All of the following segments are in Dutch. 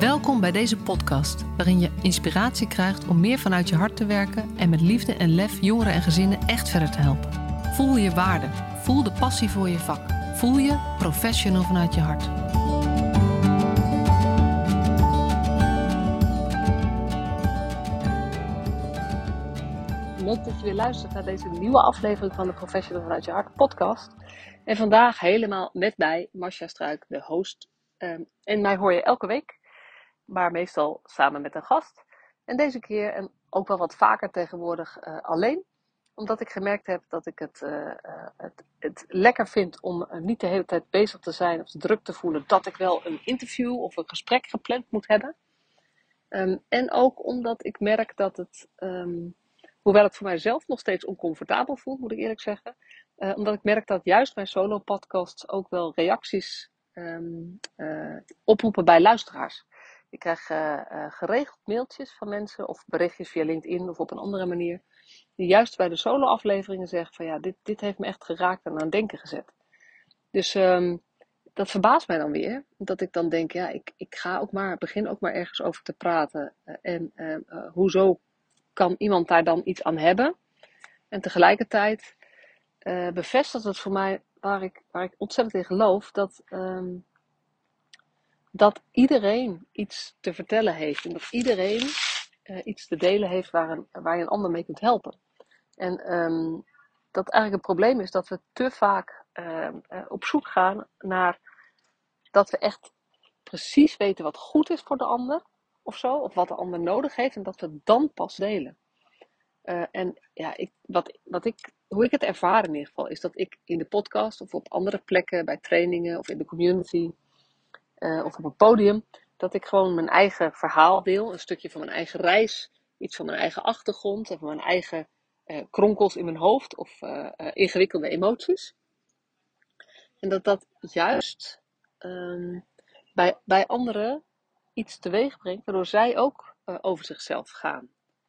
Welkom bij deze podcast, waarin je inspiratie krijgt om meer vanuit je hart te werken en met liefde en lef jongeren en gezinnen echt verder te helpen. Voel je waarde, voel de passie voor je vak, voel je professional vanuit je hart. Leuk dat je weer luistert naar deze nieuwe aflevering van de Professional vanuit je hart podcast. En vandaag helemaal met mij, Marcia Struik, de host. Ehm, en mij hoor je elke week maar meestal samen met een gast. En deze keer, en ook wel wat vaker tegenwoordig, uh, alleen. Omdat ik gemerkt heb dat ik het, uh, het, het, lekker vind om niet de hele tijd bezig te zijn of druk te voelen dat ik wel een interview of een gesprek gepland moet hebben. Um, en ook omdat ik merk dat het, um, hoewel het voor mijzelf nog steeds oncomfortabel voelt, moet ik eerlijk zeggen. Omdat ik merk dat juist mijn solo podcasts ook wel reacties um, oproepen bij luisteraars. Ik krijg uh, geregeld mailtjes van mensen of berichtjes via LinkedIn of op een andere manier. Die juist bij de solo-afleveringen zeggen van ja, dit, dit heeft me echt geraakt en aan het denken gezet. Dus um, dat verbaast mij dan weer. Dat ik dan denk, ja, ik, ik ga ook maar, begin ook maar ergens over te praten. Uh, en uh, hoezo kan iemand daar dan iets aan hebben? En tegelijkertijd bevestigt het voor mij, waar ik, waar ik ontzettend in geloof, dat um, dat iedereen iets te vertellen heeft. En dat iedereen uh, iets te delen heeft waar, een, waar je een ander mee kunt helpen. En um, dat eigenlijk het probleem is dat we te vaak uh, op zoek gaan naar dat we echt precies weten wat goed is voor de ander of zo, of wat de ander nodig heeft, en dat we dan pas delen. Uh, en ja, ik, wat, wat ik, hoe ik het ervaar in ieder geval, is dat ik in de podcast of op andere plekken, bij trainingen of in de community, uh, of op een podium, dat ik gewoon mijn eigen verhaal deel, een stukje van mijn eigen reis, iets van mijn eigen achtergrond en van mijn eigen uh, kronkels in mijn hoofd of uh, ingewikkelde emoties. En dat dat juist um, bij, bij anderen iets teweeg brengt, waardoor zij ook over zichzelf gaan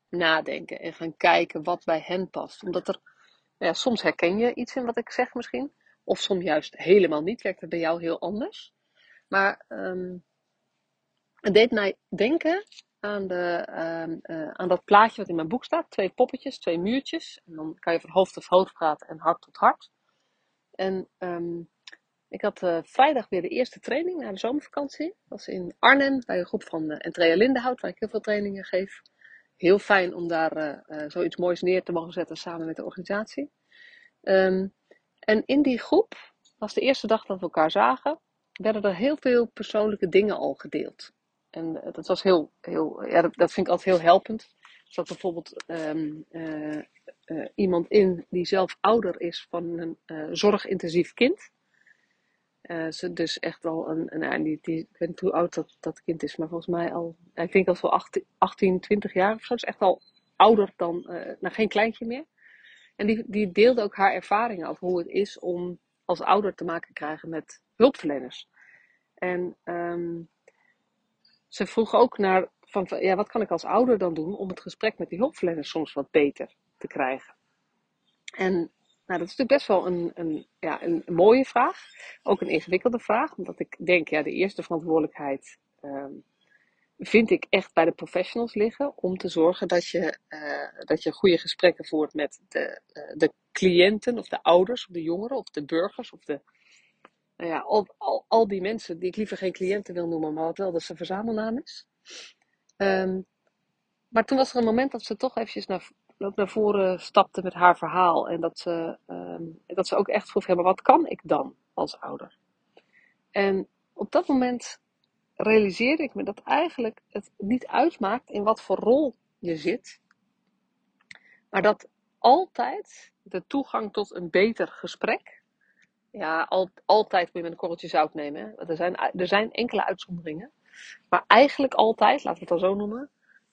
nadenken en gaan kijken wat bij hen past. Omdat er, ja, soms herken je iets in wat ik zeg misschien, of soms juist helemaal niet, werkt het bij jou heel anders. Maar um, het deed mij denken aan, de, um, uh, aan dat plaatje wat in mijn boek staat. Twee poppetjes, twee muurtjes. En dan kan je van hoofd tot hoofd praten en hart tot hart. En um, ik had uh, vrijdag weer de eerste training na de zomervakantie. Dat was in Arnhem bij een groep van uh, Entrea Lindenhout, waar ik heel veel trainingen geef. Heel fijn om daar zoiets moois neer te mogen zetten samen met de organisatie. En in die groep was de eerste dag dat we elkaar zagen werden er heel veel persoonlijke dingen al gedeeld. En uh, dat was heel, heel ja, dat, vind ik altijd heel helpend. Zat bijvoorbeeld um, uh, uh, iemand in die zelf ouder is van een zorgintensief kind. ze dus echt al een, een die, die, ik weet niet hoe oud dat, dat kind is, maar volgens mij al, ik denk dat wel 18, 18 20 jaar of zo. is echt al ouder dan, nou geen kleintje meer. En die, die deelde ook haar ervaringen over hoe het is om als ouder te maken krijgen met hulpverleners. En um, ze vroeg ook naar, van, ja, wat kan ik als ouder dan doen om het gesprek met die hulpverleners soms wat beter te krijgen? En nou, dat is natuurlijk best wel een, een, ja, een mooie vraag. Ook een ingewikkelde vraag, omdat ik denk, ja, de eerste verantwoordelijkheid um, vind ik echt bij de professionals liggen. Om te zorgen dat je, uh, dat je goede gesprekken voert met de, uh, de cliënten of de ouders of de jongeren of de burgers of de nou ja, al, al, al die mensen die ik liever geen cliënten wil noemen, maar wat wel dat ze verzamelnaam is. Um, maar toen was er een moment dat ze toch eventjes naar, naar voren stapte met haar verhaal. En dat ze, um, dat ze ook echt vroeg, hebben: wat kan ik dan als ouder? En op dat moment realiseerde ik me dat eigenlijk het niet uitmaakt in wat voor rol je zit. Maar dat altijd de toegang tot een beter gesprek ja, al, altijd moet je met een korreltje zout nemen. Hè? Er, zijn, er zijn enkele uitzonderingen. Maar eigenlijk altijd, laten we het dan zo noemen,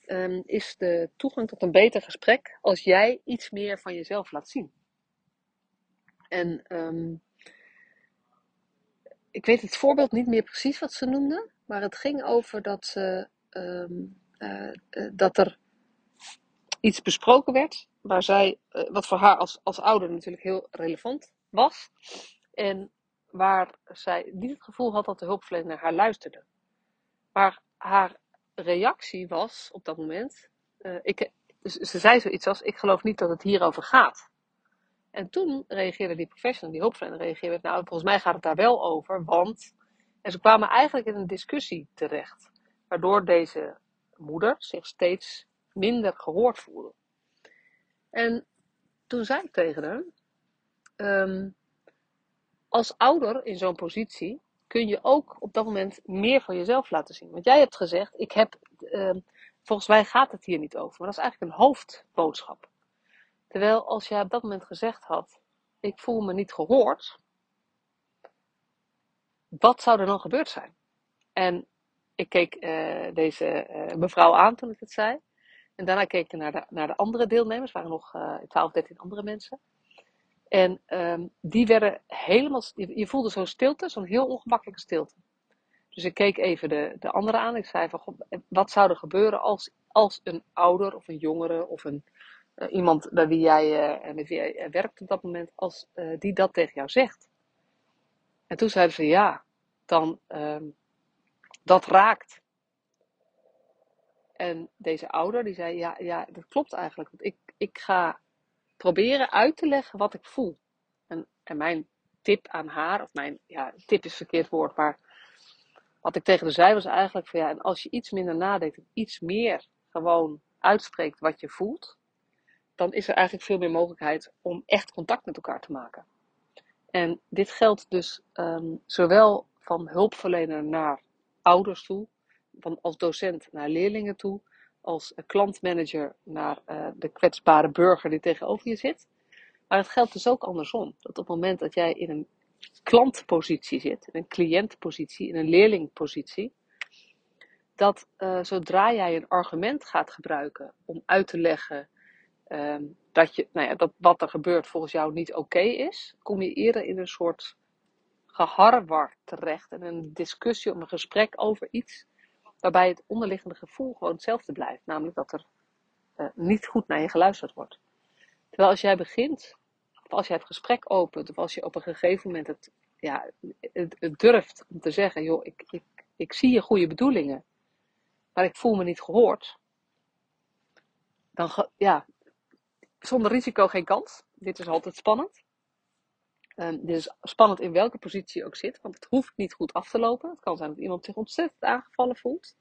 um, is de toegang tot een beter gesprek als jij iets meer van jezelf laat zien. En um, ik weet het voorbeeld niet meer precies wat ze noemde, maar het ging over dat, ze, um, uh, uh, dat er iets besproken werd, waar zij, uh, wat voor haar als, als ouder natuurlijk heel relevant was. En waar zij niet het gevoel had dat de hulpverlener naar haar luisterde. Maar haar reactie was op dat moment, uh, ik, ze zei zoiets als, ik geloof niet dat het hierover gaat. En toen reageerde die professional, die hulpverlener, reageerde, nou volgens mij gaat het daar wel over, want... En ze kwamen eigenlijk in een discussie terecht, waardoor deze moeder zich steeds minder gehoord voelde. En toen zei ik tegen um, als ouder in zo'n positie kun je ook op dat moment meer van jezelf laten zien. Want jij hebt gezegd, ik heb, uh, volgens mij gaat het hier niet over. Maar dat is eigenlijk een hoofdboodschap. Terwijl als jij op dat moment gezegd had, ik voel me niet gehoord. Wat zou er dan gebeurd zijn? En ik keek uh, deze uh, mevrouw aan toen ik het zei. En daarna keek ik naar de, naar de andere deelnemers. Er waren nog uh, 12, 13 andere mensen. En um, die werden helemaal, je voelde zo'n stilte, zo'n heel ongemakkelijke stilte. Dus ik keek even de, de andere aan. Ik zei van, God, wat zou er gebeuren als, als een ouder of een jongere of een, uh, iemand bij wie jij, uh, met wie jij werkt op dat moment, als die dat tegen jou zegt? En toen zeiden ze ja, dan um, dat raakt. En deze ouder die zei ja, ja, dat klopt eigenlijk. Want ik, ik ga proberen uit te leggen wat ik voel. En, mijn tip aan haar, of mijn, ja, tip is verkeerd woord, maar wat ik tegen haar zei was eigenlijk van ja, en als je iets minder nadenkt en iets meer gewoon uitspreekt wat je voelt, dan is er eigenlijk veel meer mogelijkheid om echt contact met elkaar te maken. En dit geldt dus um, zowel van hulpverlener naar ouders toe, van als docent naar leerlingen toe, als klantmanager naar uh, de kwetsbare burger die tegenover je zit. Maar het geldt dus ook andersom. Dat op het moment dat jij in een klantpositie zit, in een cliëntpositie, in een leerlingpositie, dat uh, zodra jij een argument gaat gebruiken om uit te leggen um, dat, je, nou ja, dat wat er gebeurt volgens jou niet oké is, kom je eerder in een soort geharwar terecht en een discussie of een gesprek over iets waarbij het onderliggende gevoel gewoon hetzelfde blijft. Namelijk dat er uh, niet goed naar je geluisterd wordt. Terwijl als jij begint, of als jij het gesprek opent, of als je op een gegeven moment het, ja, het, het durft om te zeggen, joh, ik, ik, ik zie je goede bedoelingen, maar ik voel me niet gehoord. Dan, ja, zonder risico geen kans. Dit is altijd spannend. Um, dit is spannend in welke positie je ook zit, want het hoeft niet goed af te lopen. Het kan zijn dat iemand zich ontzettend aangevallen voelt.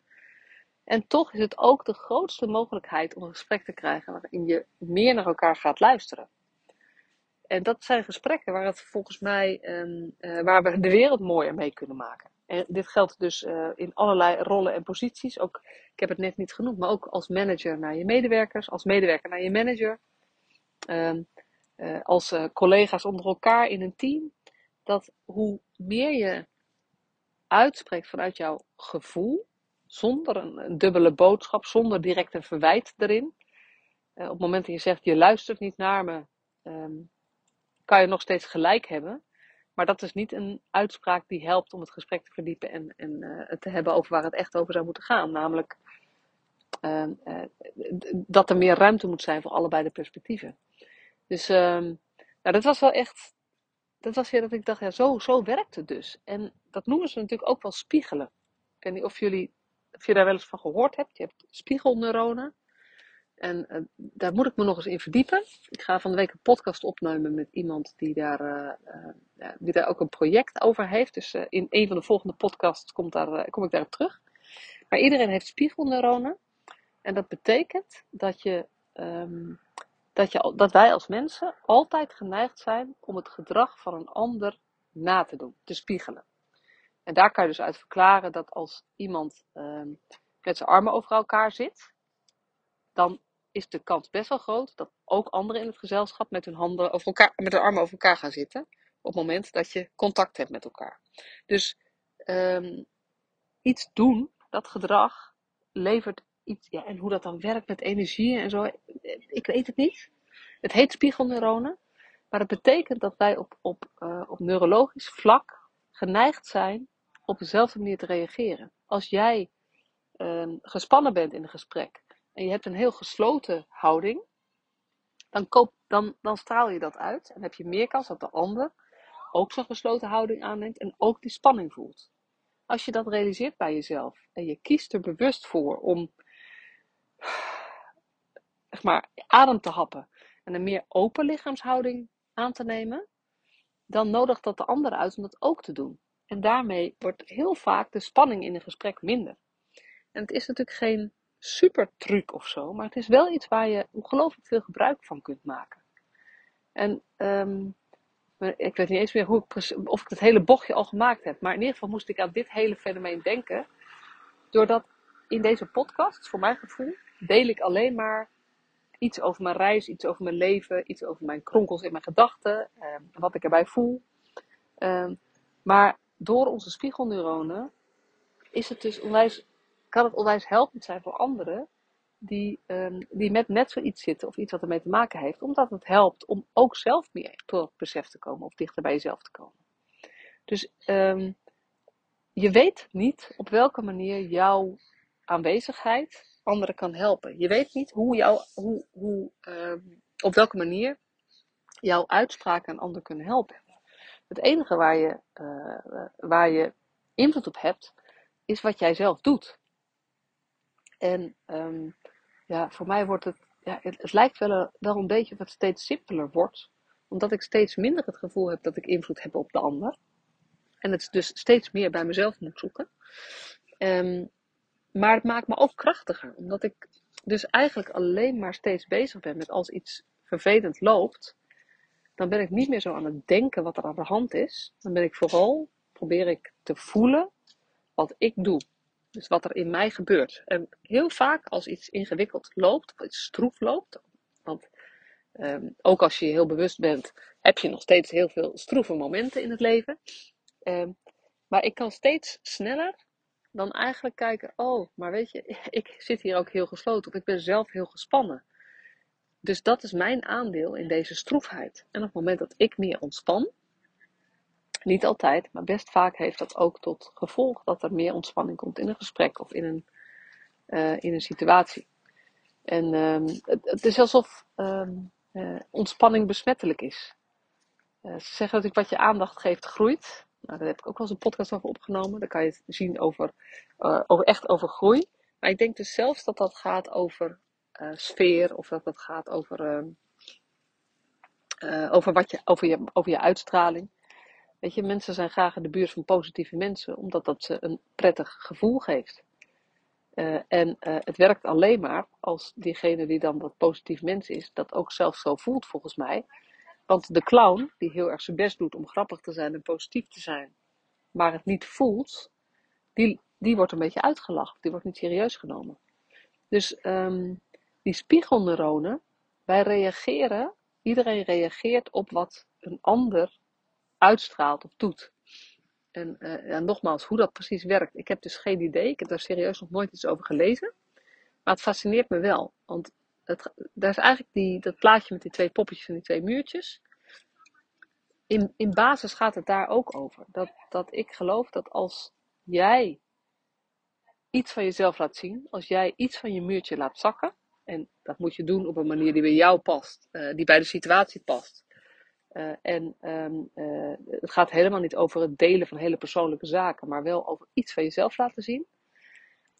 En toch is het ook de grootste mogelijkheid om een gesprek te krijgen waarin je meer naar elkaar gaat luisteren. En dat zijn gesprekken waar het volgens mij, um, waar we de wereld mooier mee kunnen maken. En dit geldt dus uh, in allerlei rollen en posities. Ook, ik heb het net niet genoemd, maar ook als manager naar je medewerkers, als medewerker naar je manager. Um, uh, als uh, collega's onder elkaar in een team. Dat hoe meer je uitspreekt vanuit jouw gevoel, zonder een, dubbele boodschap, zonder direct een verwijt erin. Uh, op het moment dat je zegt, je luistert niet naar me, um, kan je nog steeds gelijk hebben. Maar dat is niet een uitspraak die helpt om het gesprek te verdiepen en, en uh, te hebben over waar het echt over zou moeten gaan. Namelijk uh, dat er meer ruimte moet zijn voor allebei de perspectieven. Dus nou, dat was wel echt. Dat was weer dat ik dacht, ja, zo, zo werkt het dus. En dat noemen ze natuurlijk ook wel spiegelen. Ik weet niet of jullie of je daar wel eens van gehoord hebt. Je hebt spiegelneuronen. En uh, daar moet ik me nog eens in verdiepen. Ik ga van de week een podcast opnemen met iemand die daar, uh, uh, die daar ook een project over heeft. Dus in een van de volgende podcasts komt daar, kom ik daarop terug. Maar iedereen heeft spiegelneuronen. En dat betekent dat, je, um, dat, je, dat wij als mensen altijd geneigd zijn om het gedrag van een ander na te doen, te spiegelen. En daar kan je dus uit verklaren dat als iemand uh, met zijn armen over elkaar zit, dan is de kans best wel groot dat ook anderen in het gezelschap met hun, handen over elkaar, met hun armen over elkaar gaan zitten. Op het moment dat je contact hebt met elkaar. Dus um, iets doen, dat gedrag, levert iets. Ja, en hoe dat dan werkt met energie en zo, ik weet het niet. Het heet spiegelneuronen. Maar het betekent dat wij op, op, uh, op neurologisch vlak geneigd zijn op dezelfde manier te reageren. Als jij um, gespannen bent in een gesprek en je hebt een heel gesloten houding, dan, koop, dan, dan straal je dat uit en heb je meer kans dat de ander ook zo'n gesloten houding aanneemt en ook die spanning voelt. als je dat realiseert bij jezelf en je kiest er bewust voor om zeg maar, adem te happen en een meer open lichaamshouding aan te nemen, dan nodigt dat de ander uit om dat ook te doen. En daarmee wordt heel vaak de spanning in een gesprek minder. En het is natuurlijk geen super truc of zo, maar het is wel iets waar je ongelooflijk veel gebruik van kunt maken. En um, ik weet niet eens meer hoe ik, of ik het hele bochtje al gemaakt heb, maar in ieder geval moest ik aan dit hele fenomeen denken, doordat in deze podcast, voor mijn gevoel, deel ik alleen maar iets over mijn reis, iets over mijn leven, iets over mijn kronkels in mijn gedachten, eh, wat ik erbij voel. Eh, maar door onze spiegelneuronen is het dus onwijs, kan het onwijs helpend zijn voor anderen die, eh, die met net zoiets zitten of iets wat ermee te maken heeft, omdat het helpt om ook zelf meer tot besef te komen of dichter bij jezelf te komen. Dus ehm, je weet niet op welke manier jouw aanwezigheid anderen kan helpen. Je weet niet hoe jou, hoe, hoe, uh, op welke manier jouw uitspraken een ander kunnen helpen. Het enige waar je, uh, waar je invloed op hebt, is wat jij zelf doet. En um, ja, voor mij wordt het, ja, het, lijkt wel, wel een beetje of het steeds simpeler wordt. Omdat ik steeds minder het gevoel heb dat ik invloed heb op de ander. En het dus steeds meer bij mezelf moet zoeken. Um, maar het maakt me ook krachtiger, omdat ik dus eigenlijk alleen maar steeds bezig ben met als iets vervelend loopt, dan ben ik niet meer zo aan het denken wat er aan de hand is. Dan ben ik vooral, probeer ik te voelen wat ik doe. Dus wat er in mij gebeurt. En heel vaak als iets ingewikkeld loopt, of iets stroef loopt, want um, ook als je heel bewust bent, heb je nog steeds heel veel stroeve momenten in het leven. Um, maar ik kan steeds sneller dan eigenlijk kijken, oh, maar weet je, ik zit hier ook heel gesloten of ik ben zelf heel gespannen. Dus dat is mijn aandeel in deze stroefheid. En op het moment dat ik meer ontspan, niet altijd, maar best vaak heeft dat ook tot gevolg dat er meer ontspanning komt in een gesprek of in een, uh, in een situatie. En um, het, is alsof um, uh, ontspanning besmettelijk is. Uh, ze zeggen dat ik wat je aandacht geeft groeit. Nou, daar heb ik ook wel eens een podcast over opgenomen. Daar kan je het zien over, uh, over echt over groei. Maar ik denk dus zelfs dat dat gaat over uh, sfeer of dat dat gaat over, uh, over, wat je, over, je, over je uitstraling. Weet je, mensen zijn graag in de buurt van positieve mensen, omdat dat ze een prettig gevoel geeft. en het werkt alleen maar als diegene die dan dat positief mens is, dat ook zelf zo voelt volgens mij. Want de clown, die heel erg zijn best doet om grappig te zijn en positief te zijn, maar het niet voelt, die, die wordt een beetje uitgelachen. Die wordt niet serieus genomen. Dus um, die spiegelneuronen, wij reageren, iedereen reageert op wat een ander uitstraalt of doet. En uh, ja, nogmaals, hoe dat precies werkt, ik heb dus geen idee. Ik heb daar serieus nog nooit iets over gelezen. Maar het fascineert me wel. Want daar is eigenlijk die, dat plaatje met die twee poppetjes en die twee muurtjes. In, in basis gaat het daar ook over. Dat, dat ik geloof dat als jij iets van jezelf laat zien, als jij iets van je muurtje laat zakken, en dat moet je doen op een manier die bij jou past, uh, die bij de situatie past. Uh, en um, uh, het gaat helemaal niet over het delen van hele persoonlijke zaken, maar wel over iets van jezelf laten zien.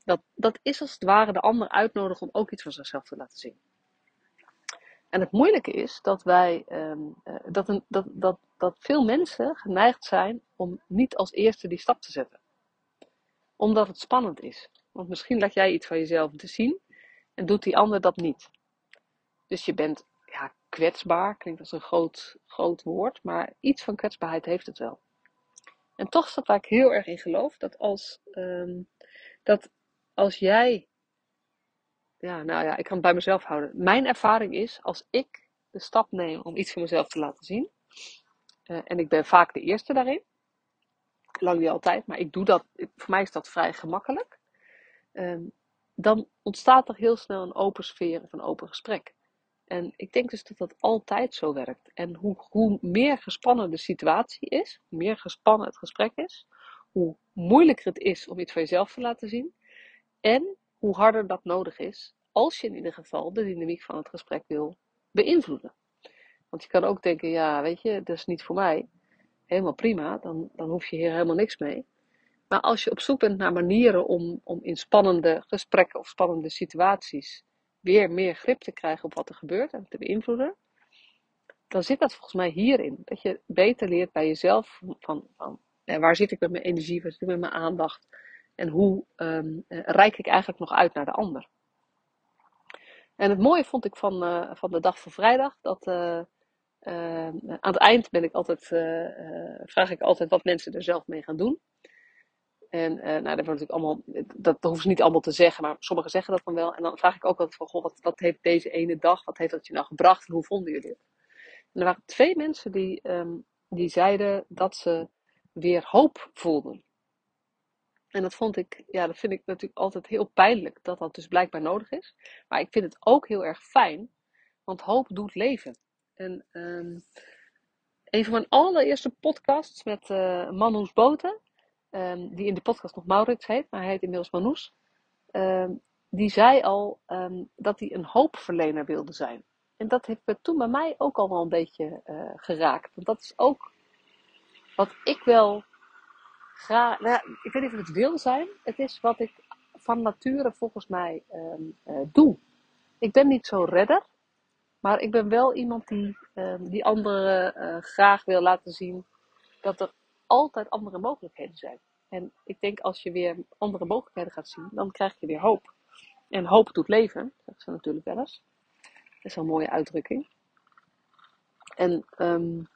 Dat, dat is als het ware de ander uitnodigen om ook iets van zichzelf te laten zien. En het moeilijke is dat wij, um, uh, dat, een, dat, dat, dat veel mensen geneigd zijn om niet als eerste die stap te zetten. Omdat het spannend is. Want misschien laat jij iets van jezelf te zien en doet die ander dat niet. Dus je bent ja, kwetsbaar, klinkt als een groot, groot woord, maar iets van kwetsbaarheid heeft het wel. En toch staat waar ik heel erg in geloof dat als, um, dat als jij, ja, nou ja, ik kan het bij mezelf houden. Mijn ervaring is, als ik de stap neem om iets van mezelf te laten zien, uh, en ik ben vaak de eerste daarin, lang niet altijd, maar ik doe dat, voor mij is dat vrij gemakkelijk, um, dan ontstaat er heel snel een open sfeer of een open gesprek. En ik denk dus dat dat altijd zo werkt. En hoe, hoe meer gespannen de situatie is, hoe meer gespannen het gesprek is, hoe moeilijker het is om iets van jezelf te laten zien, en hoe harder dat nodig is, als je in ieder geval de dynamiek van het gesprek wil beïnvloeden. Want je kan ook denken, ja, weet je, dat is niet voor mij. Helemaal prima, dan, dan hoef je hier helemaal niks mee. Maar als je op zoek bent naar manieren om, om in spannende gesprekken of spannende situaties weer meer grip te krijgen op wat er gebeurt en te beïnvloeden, dan zit dat volgens mij hierin. Dat je beter leert bij jezelf van, van eh, waar zit ik met mijn energie, waar zit ik met mijn aandacht en hoe um, reik ik eigenlijk nog uit naar de ander. En het mooie vond ik van, uh, van de dag van vrijdag, dat uh, aan het eind ben ik altijd, vraag ik altijd wat mensen er zelf mee gaan doen. En nou, dat, wordt natuurlijk allemaal, dat, hoeven ze niet allemaal te zeggen, maar sommigen zeggen dat dan wel. En dan vraag ik ook altijd van, wat, heeft deze ene dag, wat heeft dat je nou gebracht en hoe vonden jullie het? En er waren twee mensen die, um, die zeiden dat ze weer hoop voelden. En dat vond ik, ja, dat vind ik natuurlijk altijd heel pijnlijk dat dat dus blijkbaar nodig is. Maar ik vind het ook heel erg fijn, want hoop doet leven. En um, een van mijn allereerste podcasts met uh, Manus Boten, um, die in de podcast nog Maurits heet, maar hij heet inmiddels Manus. Um, die zei al dat hij een hoopverlener wilde zijn. En dat heeft toen bij mij ook al wel een beetje uh, geraakt. Want dat is ook wat ik wel Nou ik weet niet of het wil zijn. Het is wat ik van nature volgens mij um, uh, doe. Ik ben niet zo redder. Maar ik ben wel iemand die, um, die anderen uh, graag wil laten zien dat er altijd andere mogelijkheden zijn. En ik denk als je weer andere mogelijkheden gaat zien, dan krijg je weer hoop. En hoop doet leven, dat ze natuurlijk wel eens. Dat is een mooie uitdrukking. En um,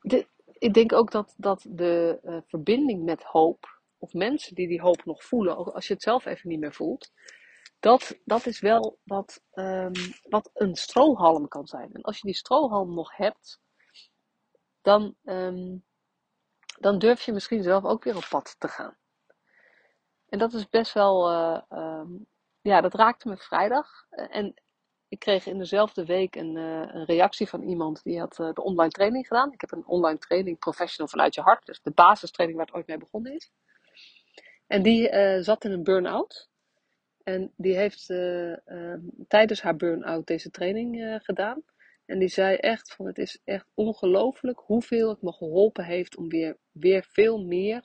de, ik denk ook dat, dat de uh, verbinding met hoop, of mensen die die hoop nog voelen, ook als je het zelf even niet meer voelt, dat, dat is wel wat, um, wat een strohalm kan zijn. En als je die strohalm nog hebt, dan, um, dan durf je misschien zelf ook weer op pad te gaan. En dat is best wel, uh, um, ja, dat raakte me vrijdag. En ik kreeg in dezelfde week een, uh, een reactie van iemand die had uh, de online training gedaan. Ik heb een online training, professional vanuit je hart. Dus de basistraining waar het ooit mee begonnen is. En die uh, zat in een burn-out. En die heeft ehm, tijdens haar burn-out deze training gedaan. En die zei echt van het is echt ongelooflijk hoeveel het me geholpen heeft om weer, weer veel meer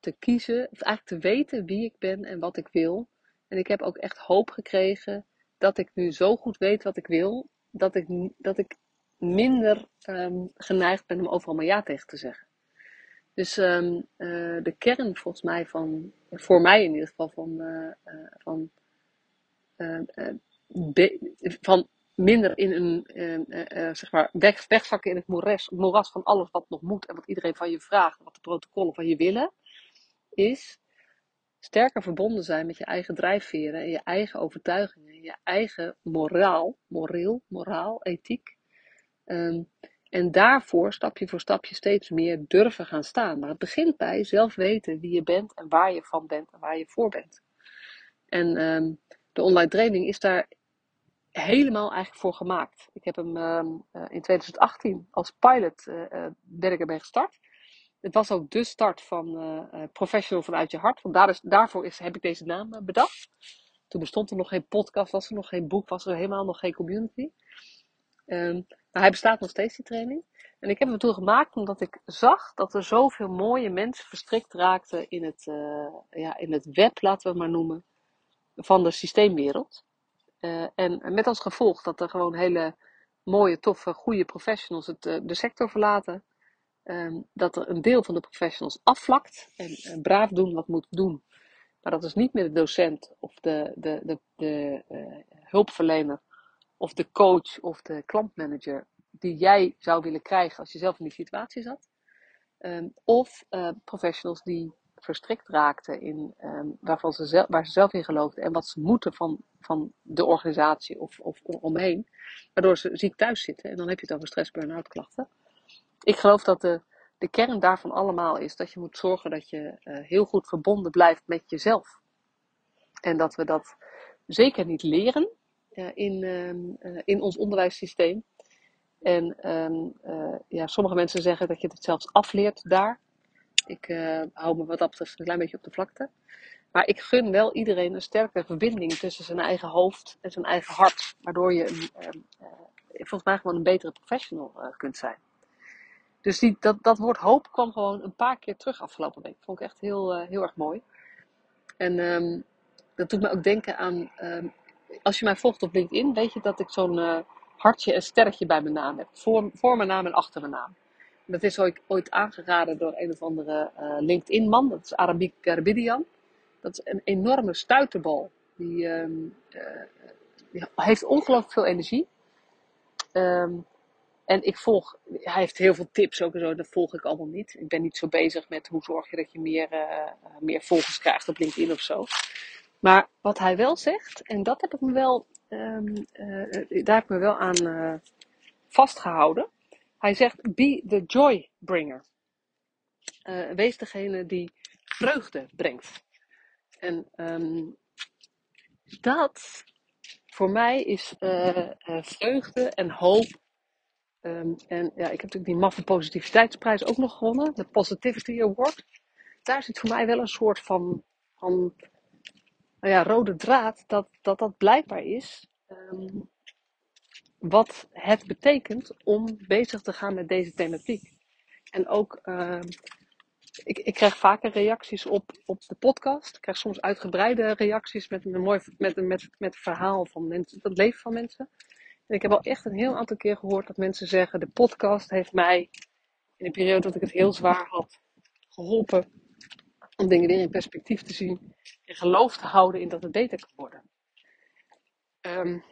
te kiezen. Of eigenlijk te weten wie ik ben en wat ik wil. En ik heb ook echt hoop gekregen dat ik nu zo goed weet wat ik wil, dat ik, dat ik minder um, geneigd ben om overal maar ja tegen te zeggen. Dus um, uh, de kern volgens mij van, voor mij in ieder geval, van, uh, uh, van, van minder in een, zeg maar, weg, wegzakken in het moeras, moeras van alles wat nog moet en wat iedereen van je vraagt, wat de protocollen van je willen, is sterker verbonden zijn met je eigen drijfveren en je eigen overtuigingen, je eigen moraal, moreel, moraal, ethiek. Um, en daarvoor stapje voor stapje steeds meer durven gaan staan. Maar het begint bij zelf weten wie je bent en waar je van bent en waar je voor bent. En um, de online training is daar helemaal eigenlijk voor gemaakt. Ik heb hem um, in 2018 als pilot uh, ben ik ermee gestart het was ook de start van uh, Professional vanuit je hart. Want daar is, daarvoor is, heb ik deze naam uh, bedacht. Toen bestond er nog geen podcast, was er nog geen boek, was er helemaal nog geen community. Um, maar hij bestaat nog steeds, die training. En ik heb hem toen gemaakt omdat ik zag dat er zoveel mooie mensen verstrikt raakten in het, ja, in het web, laten we het maar noemen, van de systeemwereld. en met als gevolg dat er gewoon hele mooie, toffe, goede professionals het, de sector verlaten. Um, dat er een deel van de professionals afvlakt en uh, braaf doen wat moet doen. Maar dat is niet meer de docent of de, de, de, de uh, hulpverlener of de coach of de klantmanager die jij zou willen krijgen als je zelf in die situatie zat. Um, of uh, professionals die verstrikt raakten in um, waarvan ze zelf, waar ze zelf in geloofden en wat ze moeten van, van de organisatie of, of omheen. Waardoor ze ziek thuis zitten. En dan heb je het over stress, burn-out klachten ik geloof dat de, de kern daarvan allemaal is dat je moet zorgen dat je uh, heel goed verbonden blijft met jezelf. En dat we dat zeker niet leren uh, in, uh, in ons onderwijssysteem. En um, ja, sommige mensen zeggen dat je het zelfs afleert daar. Ik hou me wat dat betreft een klein beetje op de vlakte. Maar ik gun wel iedereen een sterke verbinding tussen zijn eigen hoofd en zijn eigen hart. Waardoor je een, volgens mij gewoon een betere professional kunt zijn. Dus die, dat, dat woord hoop kwam gewoon een paar keer terug afgelopen week. Vond ik echt heel, uh, heel erg mooi. En um, dat doet me ook denken aan. Um, als je mij volgt op LinkedIn, weet je dat ik zo'n uh, hartje en sterretje bij mijn naam heb. Voor, voor mijn naam en achter mijn naam. Dat is ooit, aangeraden door een of andere uh, LinkedIn-man. Dat is Arabic Garbidian. Dat is een enorme stuiterbal. Die, die heeft ongelooflijk veel energie. Um, en ik volg, hij heeft heel veel tips ook en zo, dat volg ik allemaal niet. Ik ben niet zo bezig met hoe zorg je dat je meer, uh, meer volgers krijgt op LinkedIn of zo. Maar wat hij wel zegt, en dat heb ik me wel, um, uh, daar heb ik me wel aan vastgehouden. Hij zegt, be the joy bringer. wees degene die vreugde brengt. En um, dat voor mij is vreugde en hoop Um, en ja, ik heb natuurlijk die maffe positiviteitsprijs ook nog gewonnen, de Positivity Award. Daar zit voor mij wel een soort van, van nou ja, rode draad, dat dat, dat blijkbaar is um, wat het betekent om bezig te gaan met deze thematiek. En ook, uh, ik, ik krijg vaker reacties op, op de podcast. Ik krijg soms uitgebreide reacties met een mooi met, met, met, met verhaal van mensen, het leven van mensen. Ik heb al echt een heel aantal keer gehoord dat mensen zeggen: de podcast heeft mij in de periode dat ik het heel zwaar had geholpen om dingen weer in perspectief te zien en geloof te houden in dat het beter kan worden. Um,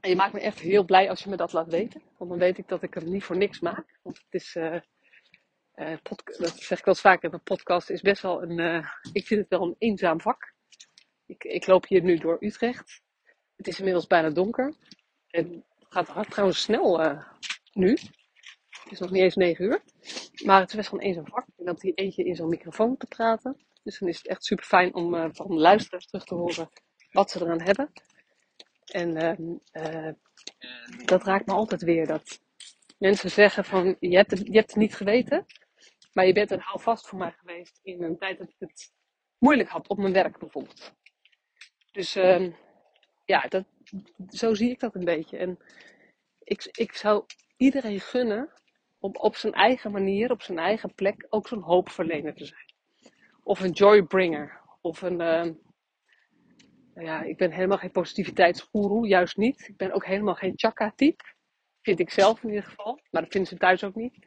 en je maakt me echt heel blij als je me dat laat weten, want dan weet ik dat ik het niet voor niks maak. Want het is, uh, uh, dat zeg ik wel eens vaker, een podcast is best wel een, uh, ik vind het wel een eenzaam vak. Ik, ik loop hier nu door Utrecht. Het is inmiddels bijna donker. Het gaat hard trouwens snel uh, nu. Het is nog niet eens 9 uur. Maar het is best gewoon eens een vak. En dat die eentje in zo'n microfoon te praten. Dus dan is het echt super fijn om uh, van de luisteraars terug te horen wat ze eraan hebben. En uh, dat raakt me altijd weer. Dat mensen zeggen van je hebt, het, je hebt het niet geweten. Maar je bent een houvast voor mij geweest in een tijd dat ik het moeilijk had op mijn werk bijvoorbeeld. Dus ehm, ja, dat, zo zie ik dat een beetje. En ik, ik zou iedereen gunnen om op zijn eigen manier, op zijn eigen plek, ook zo'n hoopverlener te zijn. Of een joybringer. Of een. Uh, nou ja, ik ben helemaal geen positiviteitsgoeroe, juist niet. Ik ben ook helemaal geen chakra-type. Vind ik zelf in ieder geval. Maar dat vinden ze thuis ook niet.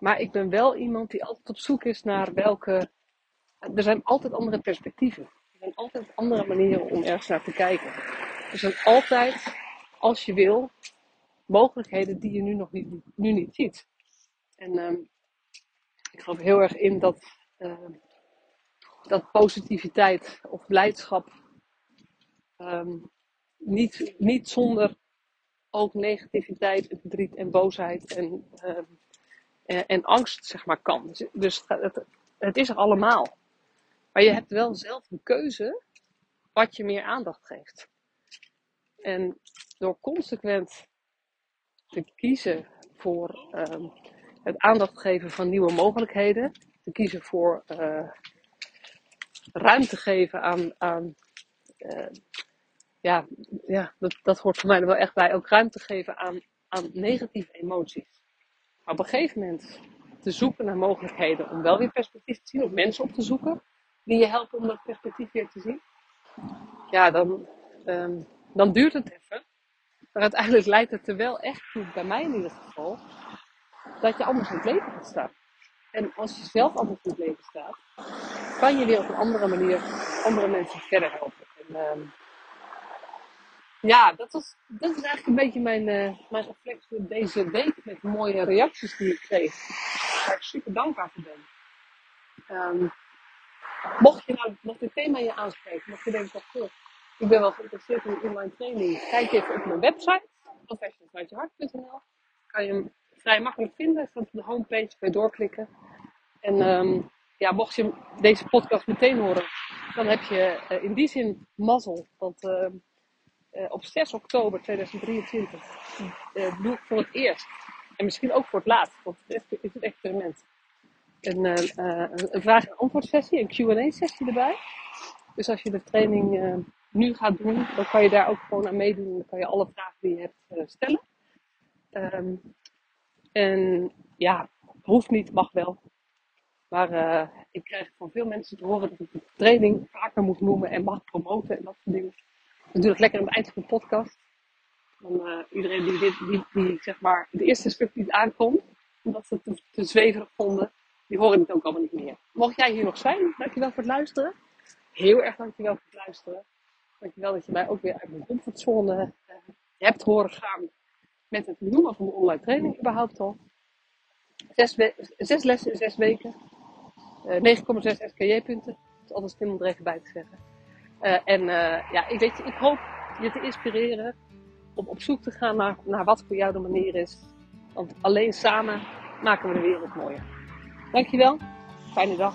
Maar ik ben wel iemand die altijd op zoek is naar welke. Er zijn altijd andere perspectieven. Er zijn altijd andere manieren om ergens naar te kijken. Er zijn altijd, als je wil, mogelijkheden die je nu nog niet, nu niet ziet. En um, ik geloof heel erg in dat, uh, dat positiviteit of blijdschap um, niet, niet zonder ook negativiteit, verdriet en boosheid en, en, en, angst zeg maar kan. Dus, dus het, het is er allemaal. Maar je hebt wel zelf de keuze wat je meer aandacht geeft. En door consequent te kiezen voor um, het aandacht geven van nieuwe mogelijkheden, te kiezen voor uh, ruimte geven aan, aan uh, ja, ja dat, dat hoort voor mij er wel echt bij, ook ruimte geven aan, aan negatieve emoties. Maar op een gegeven moment te zoeken naar mogelijkheden om wel weer perspectief te zien, of mensen op te zoeken die je helpen om dat perspectief weer te zien. Ja, dan, um, dan duurt het even. Maar uiteindelijk leidt het er wel echt toe, bij mij in ieder geval, dat je anders in het leven gaat staan. En als je zelf anders in het leven staat, kan je weer op een andere manier andere mensen verder helpen. En, um, ja, dat, was, dat is eigenlijk een beetje mijn, uh, mijn reflectie deze week met mooie reacties die ik kreeg. Waar ik super dankbaar voor ben. Um, mocht je nou, mocht dit thema je aanspreken, mocht je denken, oh, ik ben wel geïnteresseerd in online training. Kijk even op mijn website, professionalvanuitjehart.nl. Kan je hem vrij makkelijk vinden. Staat op de homepage, kun je doorklikken. En um, ja, mocht je deze podcast meteen horen, dan heb je uh, in die zin mazzel. Want uh, uh, op 6 oktober 2023 uh, doe voor het eerst, en misschien ook voor het laatst, want het is het experiment, een, een vraag- en antwoord sessie, een Q&A sessie erbij. Dus als je de training nu gaat doen, dan kan je daar ook gewoon aan meedoen. Dan kan je alle vragen die je hebt stellen. Um, En ja, hoeft niet, mag wel. Maar ik krijg van veel mensen te horen dat ik de training vaker moet noemen en mag promoten en dat soort dingen. Natuurlijk lekker aan het eind van de podcast. Dan, iedereen die, dit, die, die zeg maar het eerste stuk niet aankomt, omdat ze het te, te zweverig vonden, die horen het ook allemaal niet meer. Mocht jij hier nog zijn, dankjewel voor het luisteren. Heel erg dankjewel voor het luisteren. Dankjewel dat je mij ook weer uit mijn comfortzone uh, hebt horen gaan met het noemen van de online training überhaupt al. Zes, lessen in zes weken. Uh, 9,6 SKJ-punten. Dat is altijd slim om er even bij te zeggen. Uh, en ja, ik, weet ik hoop je te inspireren om op zoek te gaan naar, naar wat voor jou de manier is. Want alleen samen maken we de wereld mooier. Dankjewel. Fijne dag.